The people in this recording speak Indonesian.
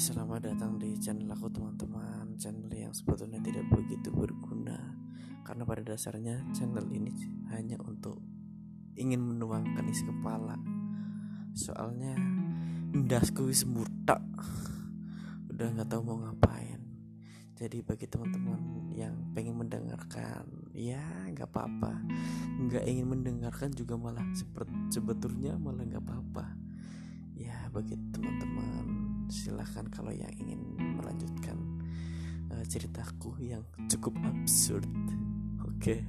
selamat datang di channel aku teman-teman. Channel yang sebetulnya tidak begitu berguna. Karena pada dasarnya channel ini hanya untuk ingin menuangkan isi kepala. Soalnya ndasku wis mutak Udah nggak tahu mau ngapain. Jadi bagi teman-teman yang pengen mendengarkan Ya nggak apa-apa. Nggak ingin mendengarkan juga malah sebetulnya malah nggak apa-apa. Ya bagi teman-teman silahkan kalau yang ingin melanjutkan uh, ceritaku yang cukup absurd oke okay.